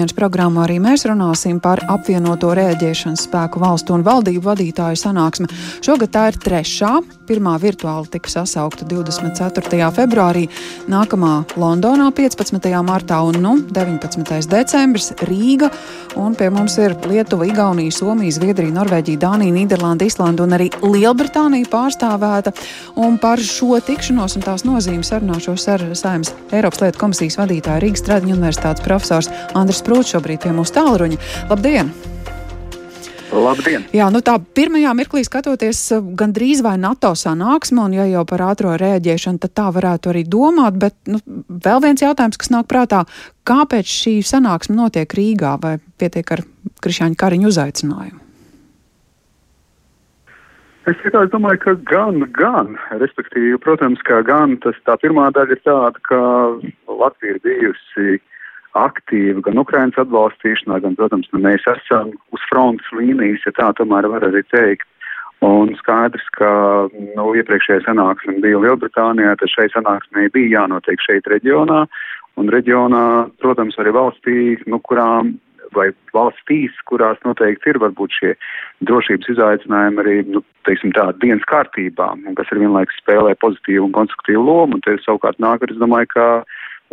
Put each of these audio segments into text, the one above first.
Dienas programmā arī mēs runāsim par apvienoto rēģēšanas spēku valstu un valdību vadītāju sanāksmi. Šogad tā ir trešā. Pirmā virtuāli tika sasaukta 24. februārī, nākamā Londonā 15. martā un nu, 19. decembris Rīga. Un pie mums ir Lietuva, Igaunija, Somija, Zviedrija, Norvēģija, Dānija, Nīderlanda, Islanda un arī Lielbritānija pārstāvēta. Un par šo tikšanos un tās nozīmi sarunāšos ar Saimnes Eiropas lietu komisijas vadītāju Rīgas Stradiņu universitātes profesors Andris Prūts šobrīd pie mūsu tālruņa. Labdien! Labdien! Jā, nu tā pirmajā mirklī skatoties, gandrīz vai NATO sanāksme, un ja jau par ātro rēģēšanu, tad tā varētu arī domāt, bet nu, vēl viens jautājums, kas nāk prātā, kāpēc šī sanāksme notiek Rīgā, vai pietiek ar Krišāņa Kariņu uzaicinājumu? Es tikai domāju, ka gan, gan, respektīvi, protams, ka gan tas tā pirmā daļa ir tāda, ka Latvija ir bijusi aktīvi gan Ukrainas atbalstīšanā, gan, protams, nu, mēs esam uz frontes līnijas, ja tā tomēr var arī teikt. Un skaidrs, ka nu, iepriekšējā sanāksme bija Lielbritānijā, tad šai sanāksmē bija jānotiek šeit reģionā. Un reģionā, protams, arī valstī, nu, kurām vai valstīs, kurās noteikti ir varbūt šie drošības izaicinājumi arī, nu, teiksim tā, dienas kārtībā, un kas ir vienlaikus spēlē pozitīvu un konstruktīvu lomu, un te savukārt nāk, es domāju, ka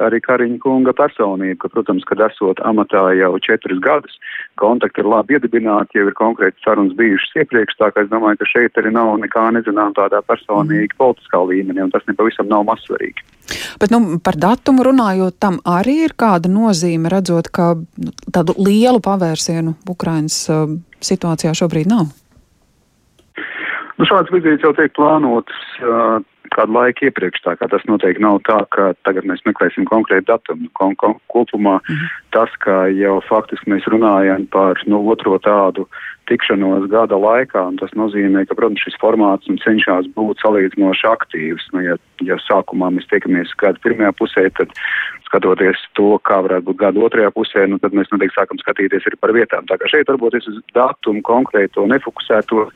arī Kariņa kunga personība, ka, protams, kad esot amatā jau četrus gadus, kontakti ir labi iedibināti, jau ir konkrēti sarunas bijušas iepriekš, tā ka es domāju, ka šeit arī nav nekā nezinām tādā personīgi politiskā līmenī, un tas nepavisam nav mazsvarīgi. Bet, nu, par datumu runājot, tam arī ir kāda nozīme, redzot, ka nu, tādu lielu pavērsienu Ukrainas uh, situācijā šobrīd nav. Nu, šāds vizītes jau tiek plānotas uh, kādu laiku iepriekš, tā kā tas noteikti nav tā, ka tagad mēs meklēsim konkrētu datumu. Kon, kon, kopumā mm -hmm. tas, ka jau faktiski mēs runājam par nu, otro tādu tikšanos gada laikā, tas nozīmē, ka, protams, šis formāts cenšas būt salīdzinoši aktīvs. Nu, ja, ja sākumā mēs tiekamies gada pirmajā pusē, tad skatoties to, kā varētu būt gada otrajā pusē, nu, tad mēs noteikti sākam skatīties arī par vietām. Tā kā šeit varbūt es uz datumu konkrēto nefokusēto,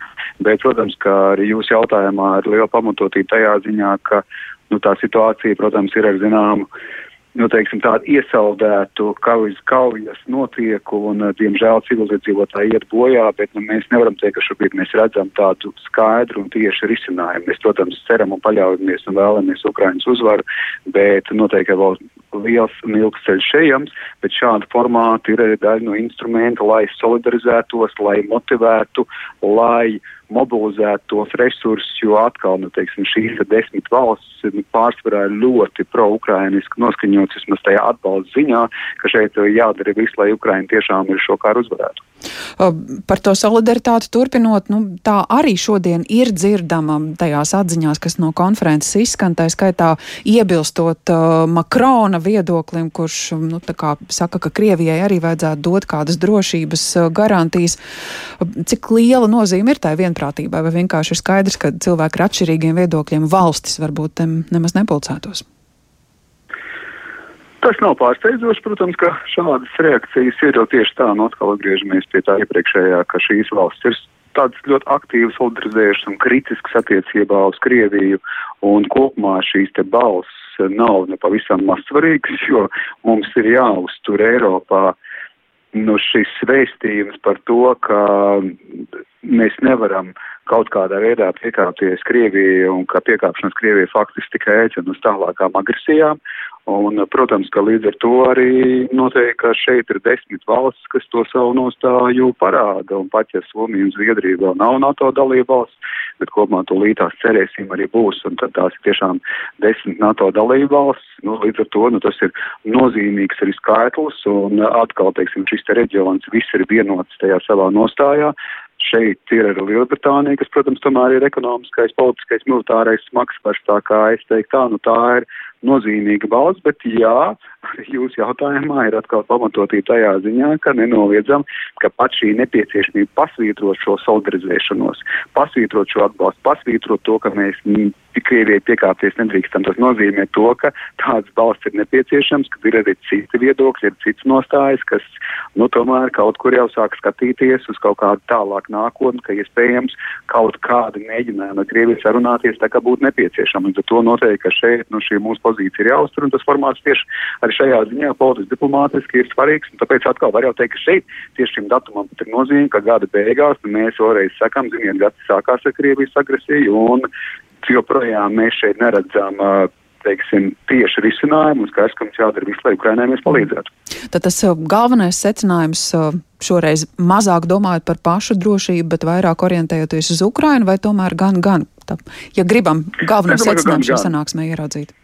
bet, protams, ka arī jūsu jautājumā ir liela pamatotība tajā ziņā, ka nu, tā situācija, protams, ir ar zināmu nu, teiksim, tādu iesaldētu kaujas, kaujas notiek, un, diemžēl, civiliedzīvotāji iet bojā, bet nu, mēs nevaram teikt, ka šobrīd mēs redzam tādu skaidru un tiešu risinājumu. Mēs, protams, ceram un paļaujamies un vēlamies Ukrainas uzvaru, bet noteikti vēl liels un ilgs ceļš ejams, bet šāda formāta ir daļa no instrumenta, lai solidarizētos, lai motivētu, lai mobilizēt tos resursus, jo atkal, nu, teiksim, šīs desmit valstis nu, pārsvarā ir ļoti pro-ukrainiski noskaņots, vismaz tajā atbalsta ziņā, ka šeit jādara viss, lai Ukraina tiešām ir šo karu uzvarētu. Par to solidaritāti turpinot, nu, tā arī šodien ir dzirdama tajās atziņās, kas no konferences izskan, tā skaitā iebilstot uh, Makrona viedoklim, kurš nu, kā, saka, ka Krievijai arī vajadzētu dot kādas drošības garantijas. Cik liela nozīme ir tai vienprātībai, vai vienkārši ir skaidrs, ka cilvēki ar atšķirīgiem viedokļiem valstis varbūt nemaz nepulcētos? Tas nav pārsteidzoši, protams, ka šādas reakcijas ir. Jau tieši tā, no atkal atgriežamies pie tā iepriekšējā, ka šīs valsts ir tādas ļoti aktīvas, solidarizējušas un kritiskas attiecībā uz Krieviju, un kopumā šīs te balss nav nepavisam mazsvarīgas, jo mums ir jāuztur Eiropā nu, šis vēstījums par to, ka mēs nevaram kaut kādā veidā piekāpties Krievijai un ka piekāpšanās Krievijai faktiski tikai aicina uz tālākām agresijām. Un, protams, ka līdz ar to arī noteikti, ka šeit ir desmit valsts, kas to savu nostāju parāda. Un pat ja Somija un Zviedrija vēl nav NATO dalība valsts, bet kopumā to līdās cerēsim arī būs. Un tad tās ir tiešām desmit NATO dalība valsts. Nu, līdz ar to nu, tas ir nozīmīgs arī skaitlis. Un atkal, teiksim, šis te reģions viss ir vienots tajā savā nostājā. Šeit ir arī Lielbritānija, kas, protams, tomēr ir ekonomiskais, politiskais, militārais smagsvars. Tā kā es teiktu, tā, nu tā ir nozīmīga balss, bet jā, jūsu jautājumā ir atkal pamatotība tajā ziņā, ka nenoliedzam, ka pat šī nepieciešamība pasvītrot šo solidarizēšanos, pasvītrot šo atbalstu, pasvītrot to, ka mēs Krievijai piekāpties nedrīkstam. Tas nozīmē to, ka tāds balsts ir nepieciešams, ka ir arī citi viedokļi, ir cits nostājas, kas, nu, tomēr kaut kur jau sāk skatīties uz kaut kādu tālāku nākotni, ka iespējams kaut kāda mēģinājuma no Krievijas sarunāties, tā kā būtu nepieciešama. Līdz ar to noteikti, ka šeit, nu, šī mūsu pozīcija ir jāuztur, un tas formāts tieši arī šajā ziņā politiski diplomātiski ir svarīgs, un tāpēc atkal var jau teikt, ka šeit tieši šim datumam ir nozīme, ka gada beigās mēs vēlreiz sakam, ziniet, gads sākās ar Krievijas agresiju, un joprojām mēs šeit neredzam teiksim, tieši risinājumu, un skaidrs, ka mums jādara visu, lai Ukrainai mēs palīdzētu. Tad tas galvenais secinājums šoreiz mazāk domājot par pašu drošību, bet vairāk orientējoties uz Ukrainu, vai tomēr gan, gan, tā, ja gribam galveno secinājumu šajā sanāksmē ieraudzīt?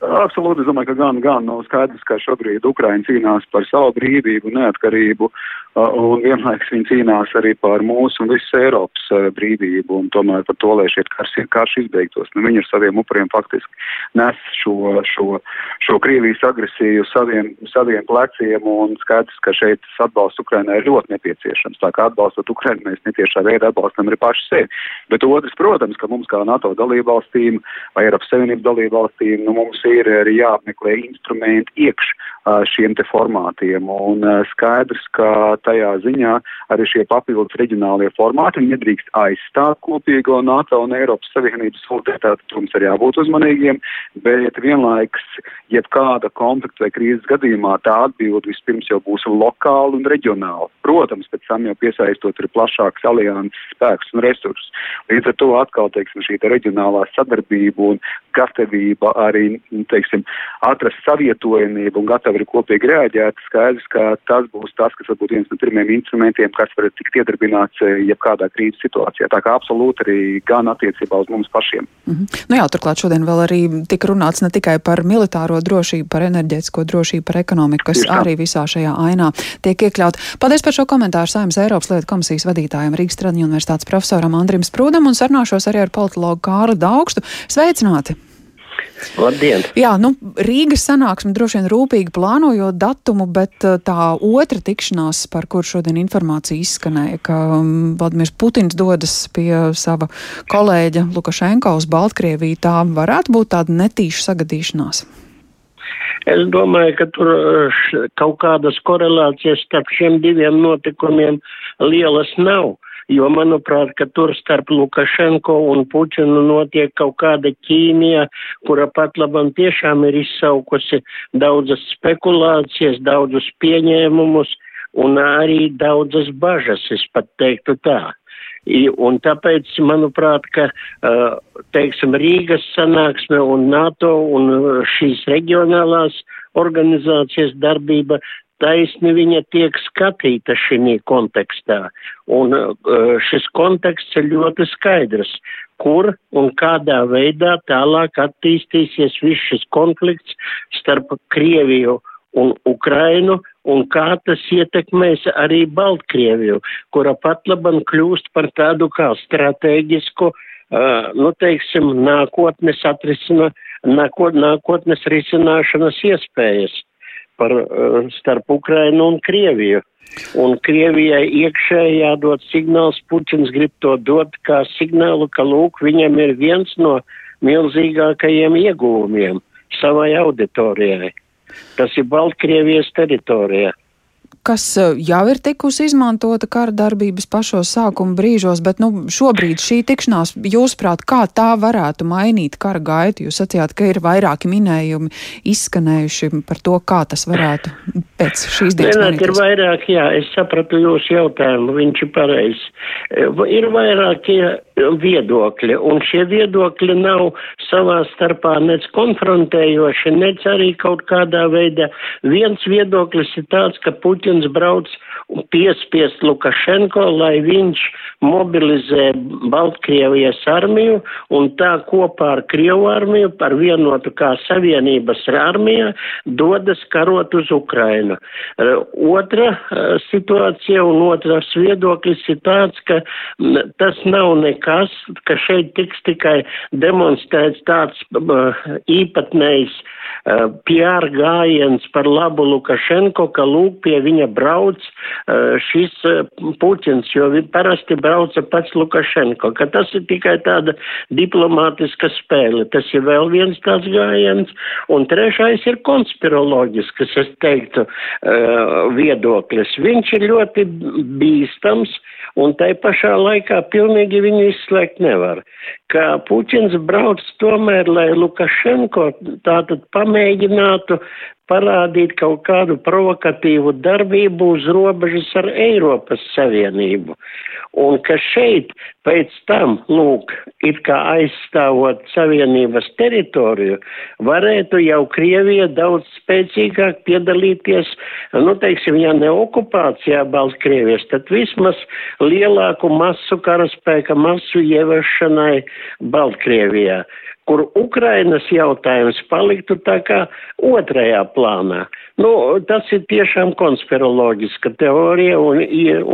Absolūti, es domāju, ka gan, gan nav skaidrs, ka šobrīd Ukraina cīnās par savu brīvību, neatkarību, un vienlaiks viņi cīnās arī par mūsu un visas Eiropas brīvību, un tomēr par to, lai šie karš, karš izbeigtos. Nu, viņi ar saviem upuriem faktiski nes šo, šo, šo Krievijas agresiju saviem, saviem pleciem, un skaidrs, ka šeit atbalsts Ukrainai ir ļoti nepieciešams. Tā kā atbalstot Ukrainu, mēs netiešā veidā atbalstam arī paši sevi. Bet otrs, protams, ka mums kā NATO dalībvalstīm vai Eiropas Savienības dalībvalstīm, nu, mums ir arī jāapmeklē instrumenti iekš šiem te formātiem. Un skaidrs, ka tajā ziņā arī šie papildus reģionālie formāti nedrīkst aizstāt kopīgo NATO un Eiropas Savienības solidaritāti. Mums ir jābūt uzmanīgiem, bet vienlaiks, jebkāda konflikta vai krīzes gadījumā, tā atbilde vispirms jau būs lokāla un reģionāla. Protams, pēc tam jau piesaistot arī plašāks alianses spēks un resursus. Līdz ar to atkal, teiksim, šī te reģionālā sadarbība un gatavība arī, teiksim, atrast savietojamību un gatavi arī kopīgi reaģēt, skaidrs, ka tas būs tas, kas varbūt viens no pirmiem instrumentiem, kas var tikt iedarbināts eh, jebkādā krīzes situācijā. Tā kā absolūti arī gan attiecībā uz mums pašiem. Mm -hmm. Nu jā, turklāt šodien vēl arī tika runāts ne tikai par militāro drošību, par enerģētisko drošību, par ekonomiku, kas arī visā šajā ainā tiek iekļaut. Paldies par šo komentāru Saimnes Eiropas lietu komisijas vadītājiem Rīgas Tradiņu universitātes profesoram Andrim Sprūdam un sarunāšos arī ar politologu Kārli Daugstu. Sveicināti! Labdien! Jā, nu, Rīgas sanāksme droši vien rūpīgi plānojot datumu, bet uh, tā otra tikšanās, par kur šodien informācija izskanēja, ka um, Vladimirs Putins dodas pie sava kolēģa Lukašenko uz Baltkrieviju, tā varētu būt tāda netīša sagadīšanās. Es domāju, ka tur uh, kaut kādas korelācijas starp šiem diviem notikumiem lielas nav jo, manuprāt, ka tur starp Lukašenko un Puķinu notiek kaut kāda ķīmija, kura pat labam tiešām ir izsaukusi daudzas spekulācijas, daudzus pieņēmumus un arī daudzas bažas, es pat teiktu tā. Un tāpēc, manuprāt, ka, teiksim, Rīgas sanāksme un NATO un šīs reģionālās organizācijas darbība taisni viņa tiek skatīta šī kontekstā. Un uh, šis konteksts ir ļoti skaidrs, kur un kādā veidā tālāk attīstīsies viss šis konflikts starp Krieviju un Ukrainu, un kā tas ietekmēs arī Baltkrieviju, kura pat labam kļūst par tādu kā strateģisku, uh, nu teiksim, nākotnes atrisina, nākot, nākotnes risināšanas iespējas par, eh, starp Ukrainu un Krieviju. Un Krievijai iekšēji jādod signāls, Puķins grib to dot kā signālu, ka lūk, viņam ir viens no milzīgākajiem iegūmiem savai auditorijai. Tas ir Baltkrievijas teritorijā kas eh, jau ir tikusi izmantota kara darbības pašos sākuma brīžos, bet nu, šobrīd šī tikšanās, jūsuprāt, kā tā varētu mainīt kara gaitu? Jūs sacījāt, ka ir vairāki minējumi izskanējuši par to, kā tas varētu pēc šīs dienas. Vienāk ir vairāk, jā, es sapratu jūsu jautājumu, viņš ir pareizs. Ir vairākie viedokļi, un šie viedokļi nav savā starpā nec konfrontējoši, nec arī kaut kādā veidā. Viens viedoklis ir tāds, ka Puķins brauc piespiest Lukašenko, lai viņš mobilizē Baltkrievijas armiju un tā kopā ar Krievu armiju par vienotu kā savienības armija dodas karot uz Ukrainu. Otra situācija un otrs viedoklis ir tāds, ka tas nav nekas, ka šeit tiks tikai demonstrēts tāds īpatnējs uh, PR gājiens par labu Lukašenko, ka lūk pie viņa brauc uh, šis uh, Puķins, jo parasti brauca pats Lukašenko, ka tas ir tikai tāda diplomātiska spēle. Tas ir vēl viens tāds gājiens. Un trešais ir konspiroloģisks, es teiktu, viedoklis. Viņš ir ļoti bīstams un tai pašā laikā pilnīgi viņu izslēgt nevar. Ka Puķins brauc tomēr, lai Lukašenko tātad pamēģinātu parādīt kaut kādu provokatīvu darbību uz robežas ar Eiropas Savienību. Un ka šeit pēc tam, lūk, it kā aizstāvot Savienības teritoriju, varētu jau Krievija daudz spēcīgāk piedalīties, nu, teiksim, ja ne okupācijā Baltkrievijas, tad vismaz lielāku masu karaspēka masu ieviešanai Baltkrievijā kur Ukrainas jautājums paliktu tā kā otrajā plānā. Nu, tas ir tiešām konspiroloģiska teorija un,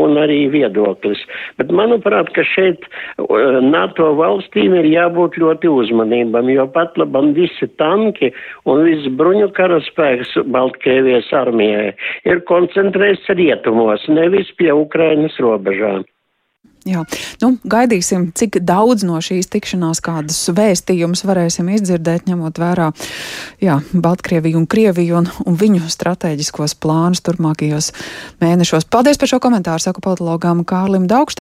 un arī viedoklis. Bet manuprāt, ka šeit uh, NATO valstīm ir jābūt ļoti uzmanībam, jo pat labam visi tanki un viss bruņu karaspēks Baltkrievijas armijai ir koncentrēts rietumos, nevis pie Ukrainas robežām. Jā, nu, gaidīsim, cik daudz no šīs tikšanās kādus vēstījumus varēsim izdzirdēt, ņemot vērā jā, Baltkrieviju un Krieviju un, un viņu strateģiskos plānus turpmākajos mēnešos. Paldies par šo komentāru, saku patologām Kārlim Daugštam.